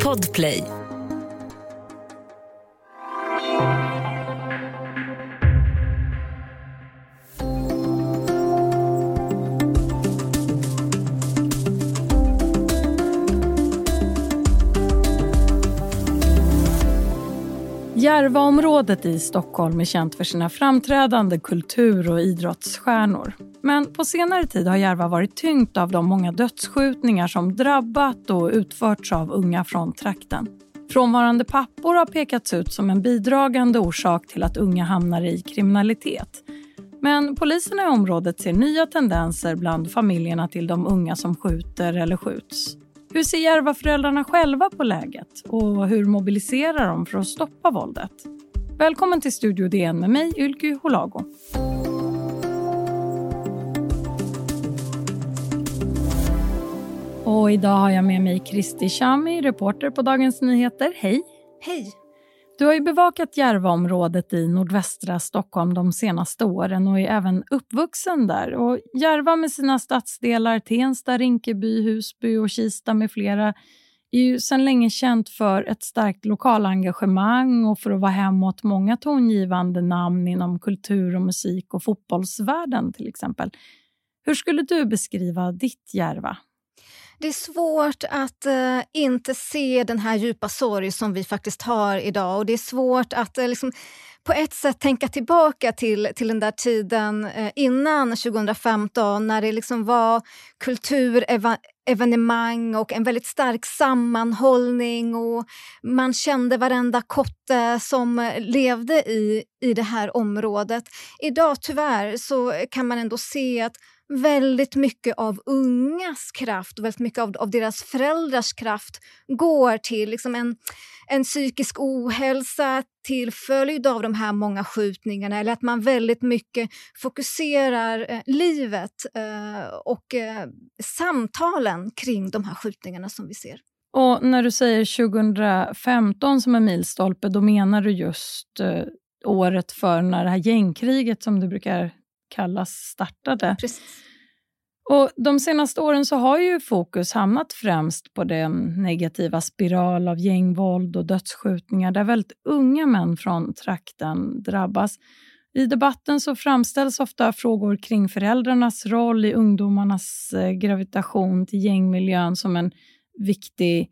Podplay. Järvaområdet i Stockholm är känt för sina framträdande kultur och idrottsstjärnor. Men på senare tid har Järva varit tyngt av de många dödsskjutningar som drabbat och utförts av unga från trakten. Frånvarande pappor har pekats ut som en bidragande orsak till att unga hamnar i kriminalitet. Men poliserna i området ser nya tendenser bland familjerna till de unga som skjuter eller skjuts. Hur ser Järvaföräldrarna själva på läget och hur mobiliserar de för att stoppa våldet? Välkommen till Studio DN med mig, Ylky Holago. Och idag har jag med mig Kristi Chami, reporter på Dagens Nyheter. Hej! Hej! Du har ju bevakat Järvaområdet i nordvästra Stockholm de senaste åren och är även uppvuxen där. Och Järva med sina stadsdelar Tensta, Rinkeby, Husby och Kista med flera är ju sedan länge känt för ett starkt lokalengagemang och för att vara hem åt många tongivande namn inom kultur och musik och fotbollsvärlden till exempel. Hur skulle du beskriva ditt Järva? Det är svårt att uh, inte se den här djupa sorg som vi faktiskt har idag. Och Det är svårt att uh, liksom, på ett sätt tänka tillbaka till, till den där tiden uh, innan 2015 när det liksom var kulturevenemang och en väldigt stark sammanhållning och man kände varenda kotte som levde i, i det här området. Idag tyvärr så kan man ändå se att väldigt mycket av ungas kraft och väldigt mycket av, av deras föräldrars kraft går till liksom en, en psykisk ohälsa till följd av de här många skjutningarna eller att man väldigt mycket fokuserar eh, livet eh, och eh, samtalen kring de här skjutningarna som vi ser. Och När du säger 2015 som en milstolpe, då menar du just eh, året för när det här gängkriget som du brukar kallas startade. Precis. Och De senaste åren så har ju fokus hamnat främst på den negativa spiral av gängvåld och dödsskjutningar där väldigt unga män från trakten drabbas. I debatten så framställs ofta frågor kring föräldrarnas roll i ungdomarnas eh, gravitation till gängmiljön som en viktig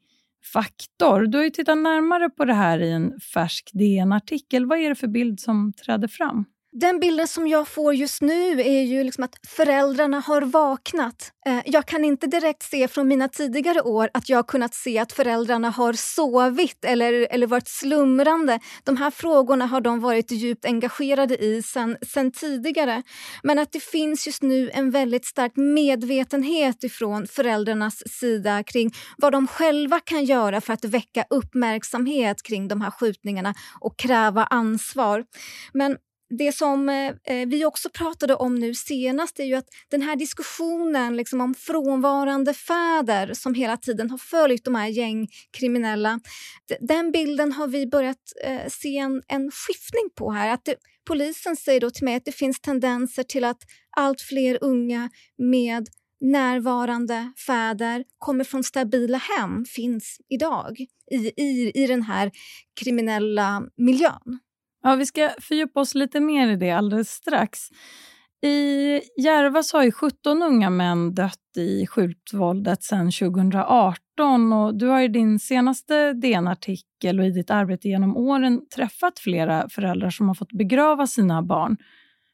faktor. Du har ju tittat närmare på det här i en färsk DN-artikel. Vad är det för bild som träder fram? Den bilden som jag får just nu är ju liksom att föräldrarna har vaknat. Eh, jag kan inte direkt se från mina tidigare år att jag har kunnat se att föräldrarna har sovit eller, eller varit slumrande. De här frågorna har de varit djupt engagerade i sen, sen tidigare. Men att det finns just nu en väldigt stark medvetenhet ifrån föräldrarnas sida kring vad de själva kan göra för att väcka uppmärksamhet kring de här skjutningarna och kräva ansvar. Men det som eh, eh, vi också pratade om nu senast är ju att den här diskussionen liksom om frånvarande fäder som hela tiden har följt de här gängkriminella. Den bilden har vi börjat eh, se en, en skiftning på här. Att det, polisen säger då till mig att det finns tendenser till att allt fler unga med närvarande fäder kommer från stabila hem finns idag i, i, i den här kriminella miljön. Ja, vi ska fördjupa oss lite mer i det alldeles strax. I Järva så har ju 17 unga män dött i skjutvåldet sedan 2018 och du har i din senaste DN-artikel och i ditt arbete genom åren träffat flera föräldrar som har fått begrava sina barn.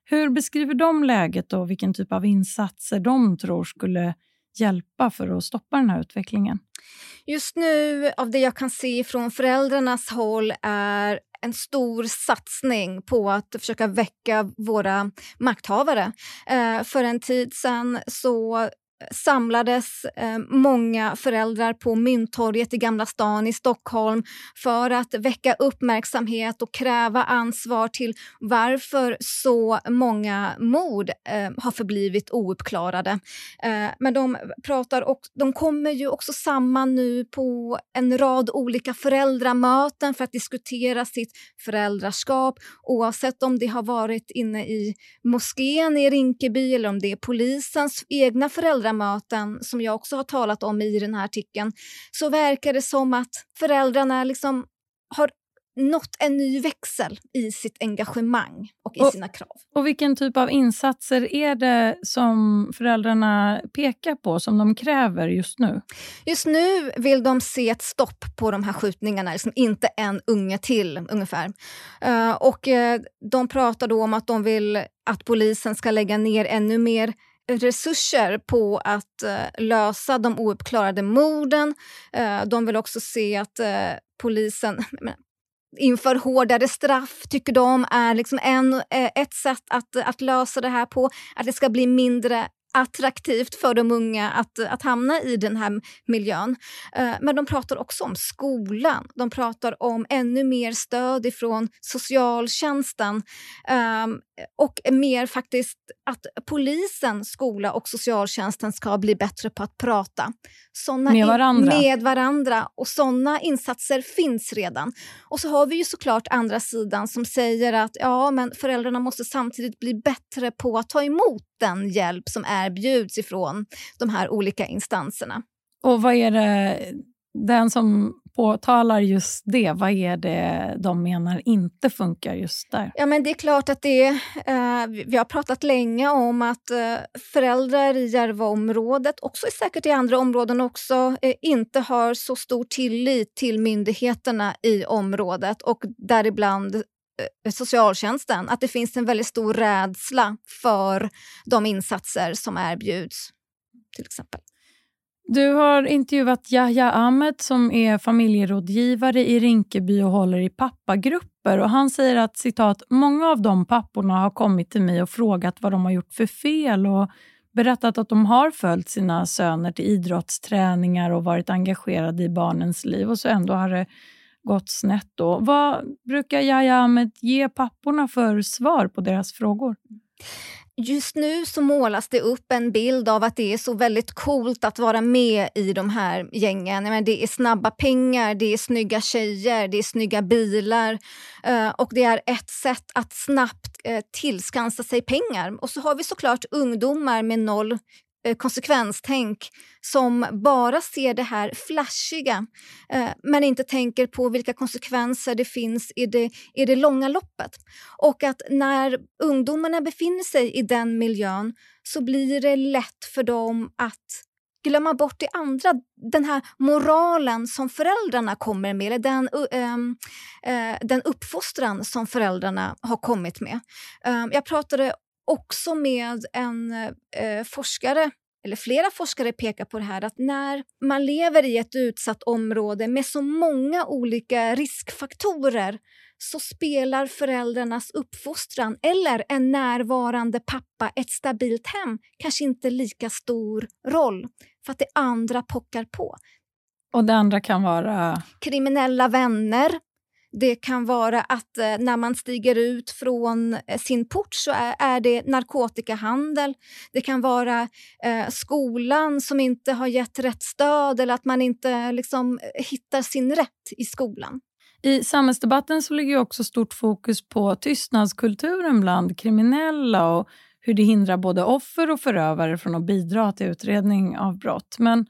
Hur beskriver de läget och vilken typ av insatser de tror skulle hjälpa för att stoppa den här utvecklingen? Just nu, av det jag kan se från föräldrarnas håll, är en stor satsning på att försöka väcka våra makthavare. Eh, för en tid sen så samlades eh, många föräldrar på Mynttorget i Gamla stan i Stockholm för att väcka uppmärksamhet och kräva ansvar till varför så många mord eh, har förblivit ouppklarade. Eh, men de, pratar och, de kommer ju också samman nu på en rad olika föräldramöten för att diskutera sitt föräldraskap oavsett om det har varit inne i moskén i Rinkeby eller om det är polisens egna föräldrar föräldramöten som jag också har talat om i den här artikeln så verkar det som att föräldrarna liksom har nått en ny växel i sitt engagemang och i och, sina krav. Och Vilken typ av insatser är det som föräldrarna pekar på, som de kräver just nu? Just nu vill de se ett stopp på de här skjutningarna, liksom inte en unge till ungefär. Uh, och uh, De pratar då om att de vill att polisen ska lägga ner ännu mer resurser på att eh, lösa de ouppklarade morden. Eh, de vill också se att eh, polisen inför hårdare straff, tycker de är liksom en, ett sätt att, att lösa det här på. Att det ska bli mindre attraktivt för de unga att, att hamna i den här miljön. Men de pratar också om skolan. De pratar om ännu mer stöd ifrån socialtjänsten ehm, och mer faktiskt att polisen, skola och socialtjänsten ska bli bättre på att prata. Såna med varandra? Med varandra. Och såna insatser finns redan. Och så har vi ju såklart andra sidan som säger att ja, men föräldrarna måste samtidigt bli bättre på att ta emot den hjälp som erbjuds ifrån de här olika instanserna. Och vad är det, den som påtalar just det, vad är det de menar inte funkar just där? Ja, men det är klart att det eh, Vi har pratat länge om att eh, föräldrar i Järvaområdet, också säkert i andra områden också, eh, inte har så stor tillit till myndigheterna i området och däribland eh, socialtjänsten att det finns en väldigt stor rädsla för de insatser som erbjuds. till exempel. Du har intervjuat Yahya Ahmed som är familjerådgivare i Rinkeby och håller i pappagrupper. Och han säger att citat, många av de papporna har kommit till mig och frågat vad de har gjort för fel och berättat att de har följt sina söner till idrottsträningar och varit engagerade i barnens liv och så ändå har det gått snett. Då. Vad brukar Yahya Ahmed ge papporna för svar på deras frågor? Just nu så målas det upp en bild av att det är så väldigt coolt att vara med i de här gängen. Menar, det är snabba pengar, det är snygga tjejer, det är snygga bilar eh, och det är ett sätt att snabbt eh, tillskansa sig pengar. Och så har vi såklart ungdomar med noll Eh, konsekvenstänk som bara ser det här flashiga eh, men inte tänker på vilka konsekvenser det finns i det, i det långa loppet. Och att när ungdomarna befinner sig i den miljön så blir det lätt för dem att glömma bort det andra, den här moralen som föräldrarna kommer med, eller den, uh, den uppfostran som föräldrarna har kommit med. Uh, jag pratade också med en eh, forskare eller flera forskare pekar på det här att när man lever i ett utsatt område med så många olika riskfaktorer så spelar föräldrarnas uppfostran eller en närvarande pappa, ett stabilt hem, kanske inte lika stor roll för att det andra pockar på. Och det andra kan vara? Kriminella vänner, det kan vara att eh, när man stiger ut från eh, sin port så är, det narkotikahandel. Det kan vara eh, skolan som inte har gett rätt stöd eller att man inte liksom, hittar sin rätt i skolan. I samhällsdebatten så ligger också stort fokus på tystnadskulturen bland kriminella och hur det hindrar både offer och förövare från att bidra till utredning av brott. Men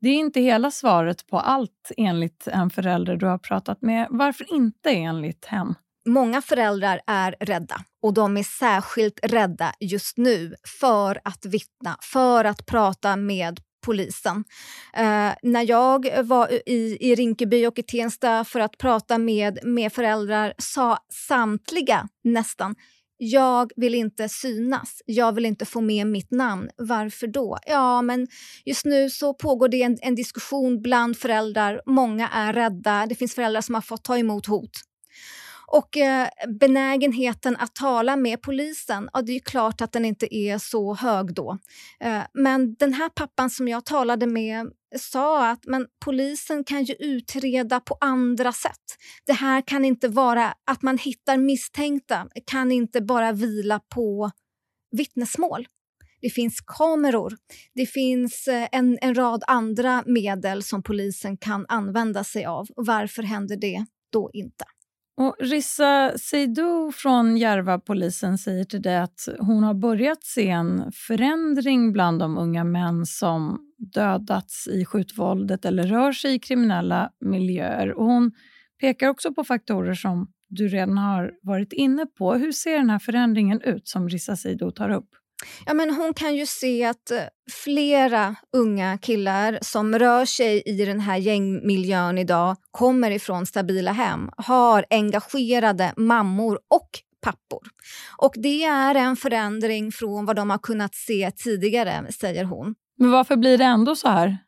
det är inte hela svaret på allt enligt en förälder du har pratat med. Varför inte enligt hen? Många föräldrar är rädda och de är särskilt rädda just nu för att vittna, för att prata med polisen. Eh, när jag var i, i Rinkeby och i Tensta för att prata med, med föräldrar sa samtliga nästan jag vill inte synas, jag vill inte få med mitt namn. Varför då? Ja, men just nu så pågår det en, en diskussion bland föräldrar. Många är rädda. Det finns föräldrar som har fått ta emot hot. Och eh, benägenheten att tala med polisen, ja, det är klart att den inte är så hög då. Eh, men den här pappan som jag talade med sa att men polisen kan ju utreda på andra sätt. Det här kan inte vara att man hittar misstänkta, kan inte bara vila på vittnesmål. Det finns kameror, det finns eh, en, en rad andra medel som polisen kan använda sig av. Varför händer det då inte? Och Rissa Seidou från Järvapolisen säger till dig att hon har börjat se en förändring bland de unga män som dödats i skjutvåldet eller rör sig i kriminella miljöer. Och hon pekar också på faktorer som du redan har varit inne på. Hur ser den här förändringen ut som Rissa Seidou tar upp? Ja, men hon kan ju se att eh, flera unga killar som rör sig i den här gängmiljön idag kommer ifrån stabila hem, har engagerade mammor och pappor. Och det är en förändring från vad de har kunnat se tidigare, säger hon. Men varför blir det ändå så här?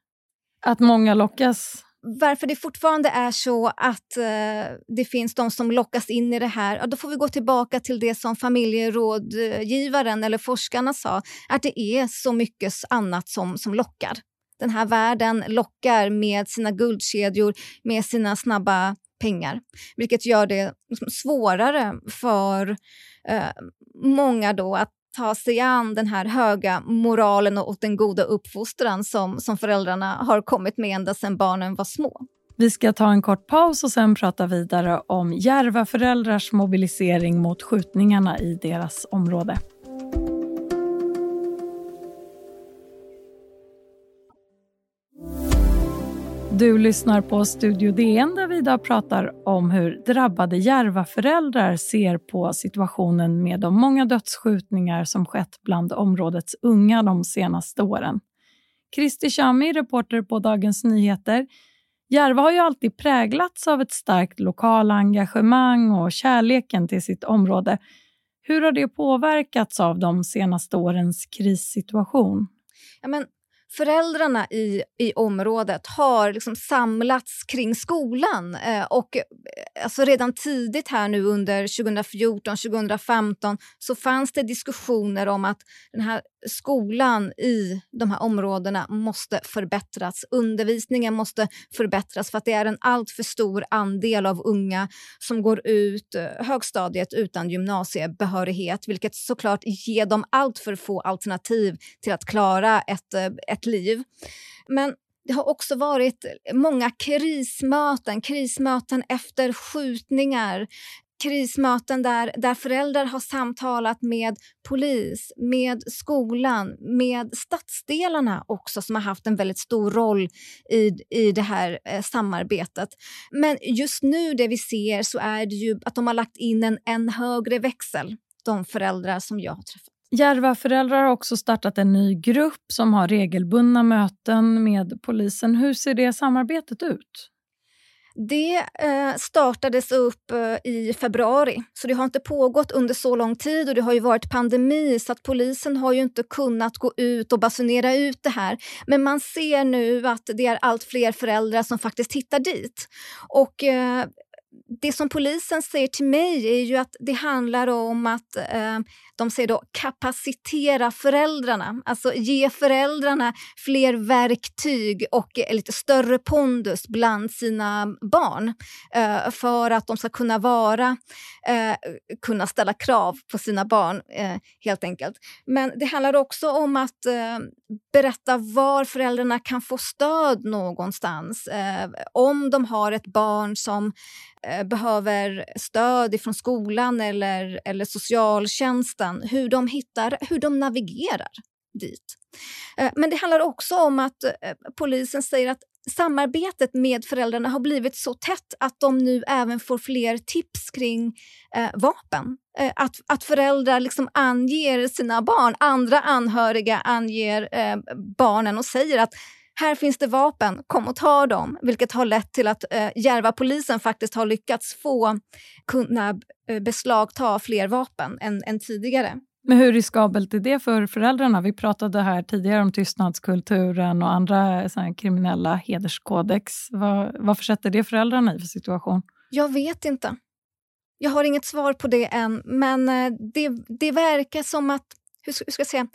Att många lockas varför det fortfarande är så att eh, det finns de som lockas in i det här, ja, då får vi gå tillbaka till det som familjerådgivaren eller forskarna sa, att det är så mycket annat som, som lockar. Den här världen lockar med sina guldkedjor, med sina snabba pengar, vilket gör det liksom svårare för eh, många då att ta sig an den här höga moralen och den goda uppfostran som, som föräldrarna har kommit med ända sedan barnen var små. Vi ska ta en kort paus och sen prata vidare om Järvaföräldrars mobilisering mot skjutningarna i deras område. Du lyssnar på Studio DN där vi idag pratar om hur drabbade Järvaföräldrar ser på situationen med de många dödsskjutningar som skett bland områdets unga de senaste åren. Kristi Chami, reporter på Dagens Nyheter. Järva har ju alltid präglats av ett starkt lokalt engagemang och kärleken till sitt område. Hur har det påverkats av de senaste årens krissituation? Ja, men föräldrarna i, i området har liksom samlats kring skolan. Eh, och eh, alltså redan tidigt här nu under 2014, 2015 så fanns det diskussioner om att den här skolan i de här områdena måste förbättras. Undervisningen måste förbättras för att det är en alltför stor andel av unga som går ut eh, högstadiet utan gymnasiebehörighet vilket såklart ger dem allt för få alternativ till att klara ett, eh, ett liv. Men det har också varit många krismöten, krismöten efter skjutningar, krismöten där, där föräldrar har samtalat med polis, med skolan, med stadsdelarna också som har haft en väldigt stor roll i, i det här eh, samarbetet. Men just nu det vi ser så är det ju att de har lagt in en, en högre växel, de föräldrar som jag har träffat. Järvaföräldrar har också startat en ny grupp som har regelbundna möten med polisen. Hur ser det samarbetet ut? Det eh, startades upp eh, i februari, så det har inte pågått under så lång tid och det har ju varit pandemi så att polisen har ju inte kunnat gå ut och basunera ut det här. Men man ser nu att det är allt fler föräldrar som faktiskt hittar dit. Och eh, det som polisen säger till mig är ju att det handlar om att eh, de säger då kapacitera föräldrarna, alltså ge föräldrarna fler verktyg och eh, lite större pondus bland sina barn eh, för att de ska kunna vara, eh, kunna ställa krav på sina barn eh, helt enkelt. Men det handlar också om att eh, berätta var föräldrarna kan få stöd någonstans. Eh, om de har ett barn som eh, behöver stöd från skolan eller, eller socialtjänsten, hur de hittar, hur de navigerar dit. Eh, men det handlar också om att eh, polisen säger att samarbetet med föräldrarna har blivit så tätt att de nu även får fler tips kring eh, vapen. Eh, att, att föräldrar liksom anger sina barn, andra anhöriga anger eh, barnen och säger att här finns det vapen, kom och ta dem. Vilket har lett till att eh, Järvapolisen faktiskt har lyckats få kunna eh, beslagta fler vapen än, än tidigare. Men hur riskabelt är det för föräldrarna? Vi pratade här tidigare om tystnadskulturen och andra så kriminella hederskodex. Vad, vad försätter det föräldrarna i för situation? Jag vet inte. Jag har inget svar på det än, men eh, det, det verkar som att hur ska, hur ska jag säga?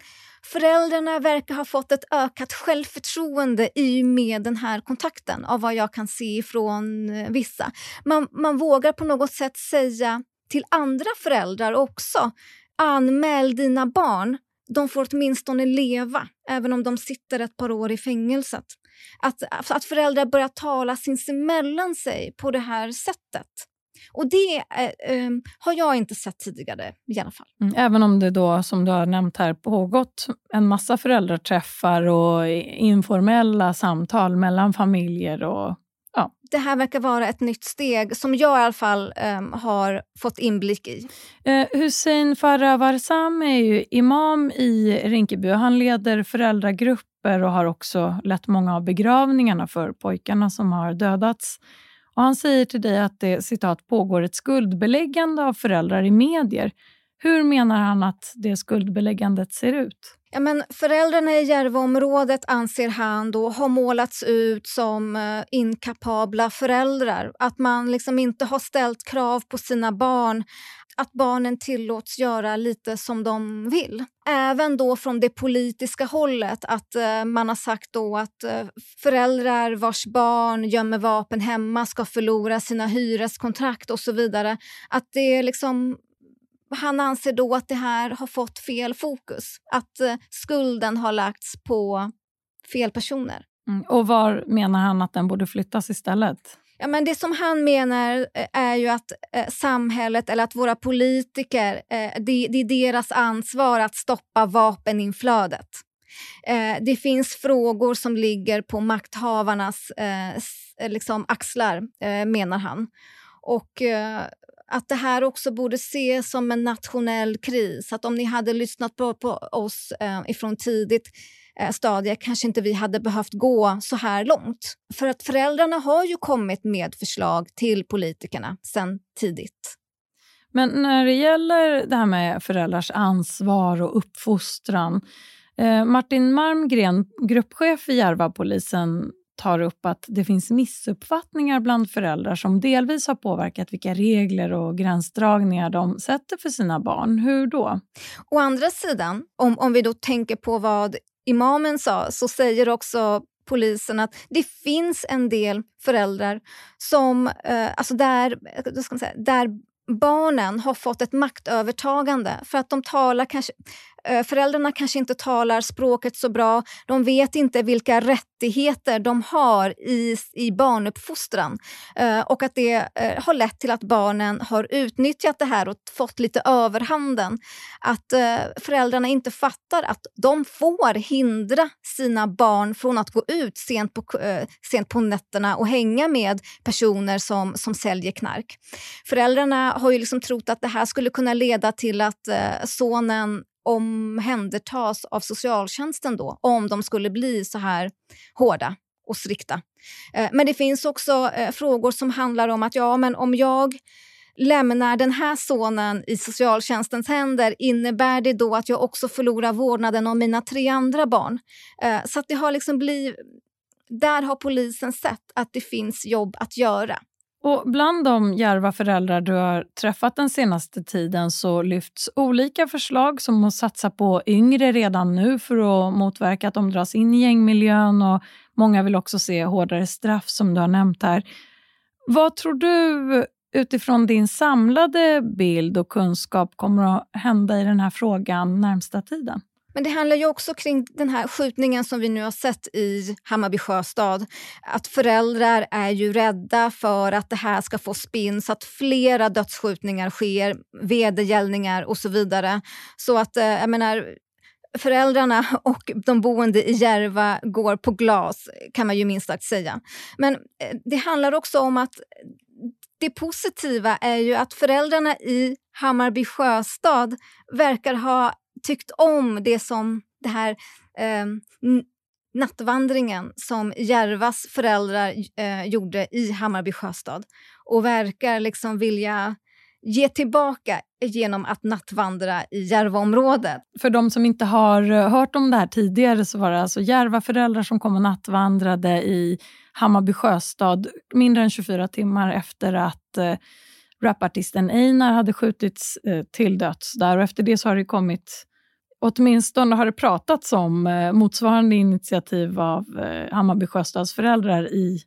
Föräldrarna verkar ha fått ett ökat självförtroende i och med den här kontakten av vad jag kan se från eh, vissa. Man, man vågar på något sätt säga till andra föräldrar också anmäl dina barn. De får åtminstone leva, även om de sitter ett par år i fängelset. Att, att föräldrar börjar tala sinsemellan sig på det här sättet och det eh, har jag inte sett tidigare i alla fall. Mm, även om det då, som du har nämnt här, pågått en massa föräldraträffar och informella samtal mellan familjer och Ja. Det här verkar vara ett nytt steg som jag i alla fall um, har fått inblick i. Eh, Hussein Farah Warsam är ju imam i Rinkeby och han leder föräldragrupper och har också lett många av begravningarna för pojkarna som har dödats. Och han säger till dig att det citat, pågår ett skuldbeläggande av föräldrar i medier. Hur menar han att det skuldbeläggandet ser ut? Ja, men föräldrarna i Järvaområdet anser han då har målats ut som eh, inkapabla föräldrar. Att man liksom inte har ställt krav på sina barn att barnen tillåts göra lite som de vill. Även då från det politiska hållet, att eh, man har sagt då att eh, föräldrar vars barn gömmer vapen hemma ska förlora sina hyreskontrakt och så vidare. Att det liksom han anser då att det här har fått fel fokus. Att eh, skulden har lagts på fel personer. Mm. Och var menar han att den borde flyttas istället? Ja, men det som han menar eh, är ju att eh, samhället eller att våra politiker, eh, det, det, är deras ansvar att stoppa vapeninflödet. Eh, det finns frågor som ligger på makthavarnas eh, eh, liksom axlar, menar han. Och att det här också borde ses som en nationell kris. Att om ni hade lyssnat på, på oss ifrån tidigt stadie kanske inte vi hade behövt gå så här långt. För att föräldrarna har ju kommit med förslag till politikerna sen tidigt. Men när det gäller det här med föräldrars ansvar och uppfostran eh, Martin Marmgren, gruppchef i Järvapolisen tar upp att det finns missuppfattningar bland föräldrar som delvis har påverkat vilka regler och gränsdragningar de sätter för sina barn. Hur då? Å andra sidan, om, om vi då tänker på vad imamen sa, så säger också polisen att det finns en del föräldrar som, eh, alltså där, ska säga, där barnen har fått ett maktövertagande för att de talar kanske Eh, föräldrarna kanske inte talar språket så bra. De vet inte vilka rättigheter de har i, i barnuppfostran. Eh, och att det eh, har lett till att barnen har utnyttjat det här och fått lite överhanden. Att föräldrarna inte fattar att de får hindra sina barn från att gå ut sent på, sent på nätterna och hänga med personer som, som säljer knark. Föräldrarna har ju liksom trott att det här skulle kunna leda till att sonen omhändertas av socialtjänsten då, om de skulle bli så här hårda och strikta. Eh, men det finns också eh, frågor som handlar om att ja, men om jag lämnar den här sonen i socialtjänstens händer innebär det då att jag också förlorar vårdnaden om mina tre andra barn? Eh, så att det har liksom blivit... Där har polisen sett att det finns jobb att göra. Och bland de järva föräldrar du har träffat den senaste tiden så lyfts olika förslag som att satsa på yngre redan nu för att motverka att de dras in i gängmiljön och många vill också se hårdare straff som du har nämnt här. Vad tror du utifrån din samlade bild och kunskap kommer att hända i den här frågan närmsta tiden? Men det handlar ju också kring den här skjutningen som vi nu har sett i Hammarby sjöstad. Att föräldrar är ju rädda för att det här ska få spinn så att flera dödsskjutningar sker, vedergällningar och så vidare. Så att, eh, jag menar, föräldrarna och de boende i Järva går på glas, kan man ju minst sagt säga. Men eh, det handlar också om att det positiva är ju att föräldrarna i Hammarby sjöstad verkar ha tyckt om det som det här eh, nattvandringen som Järvas föräldrar eh, gjorde i Hammarby sjöstad och verkar liksom vilja ge tillbaka genom att nattvandra i Järvaområdet. För de som inte har eh, hört om det här tidigare så var det alltså Järva-föräldrar som kom och nattvandrade i Hammarby sjöstad mindre än 24 timmar efter att eh, rapartisten Einar hade skjutits eh, till döds där och efter det så har det kommit Åtminstone har det pratats om eh, motsvarande initiativ av eh, Hammarby Sjöstads föräldrar i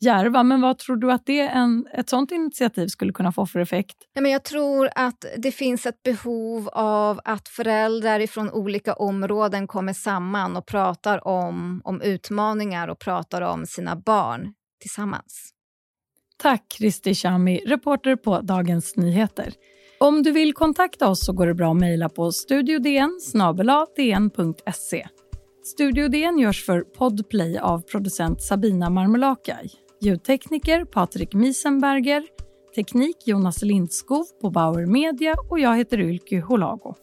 Järva. Men vad tror du att det en, ett sånt initiativ skulle kunna få för effekt? Nej, men jag tror att det finns ett behov av att föräldrar från olika områden kommer samman och pratar om, om utmaningar och pratar om sina barn tillsammans. Tack Kristi Shami, reporter på Dagens Nyheter. Om du vill kontakta oss så går det bra att mejla på studiodn dn.se. Studio DN görs för Podplay av producent Sabina Marmelakai. Ljudtekniker Patrik Miesenberger. Teknik Jonas Lindskov på Bauer Media och jag heter Ylke Holago.